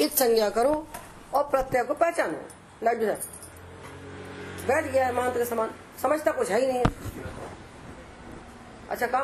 इत संज्ञा करो और प्रत्यय को पहचानो। लाइट है बैठ गया है मंत्र के समान। समझता कुछ है ही नहीं। है अच्छा काम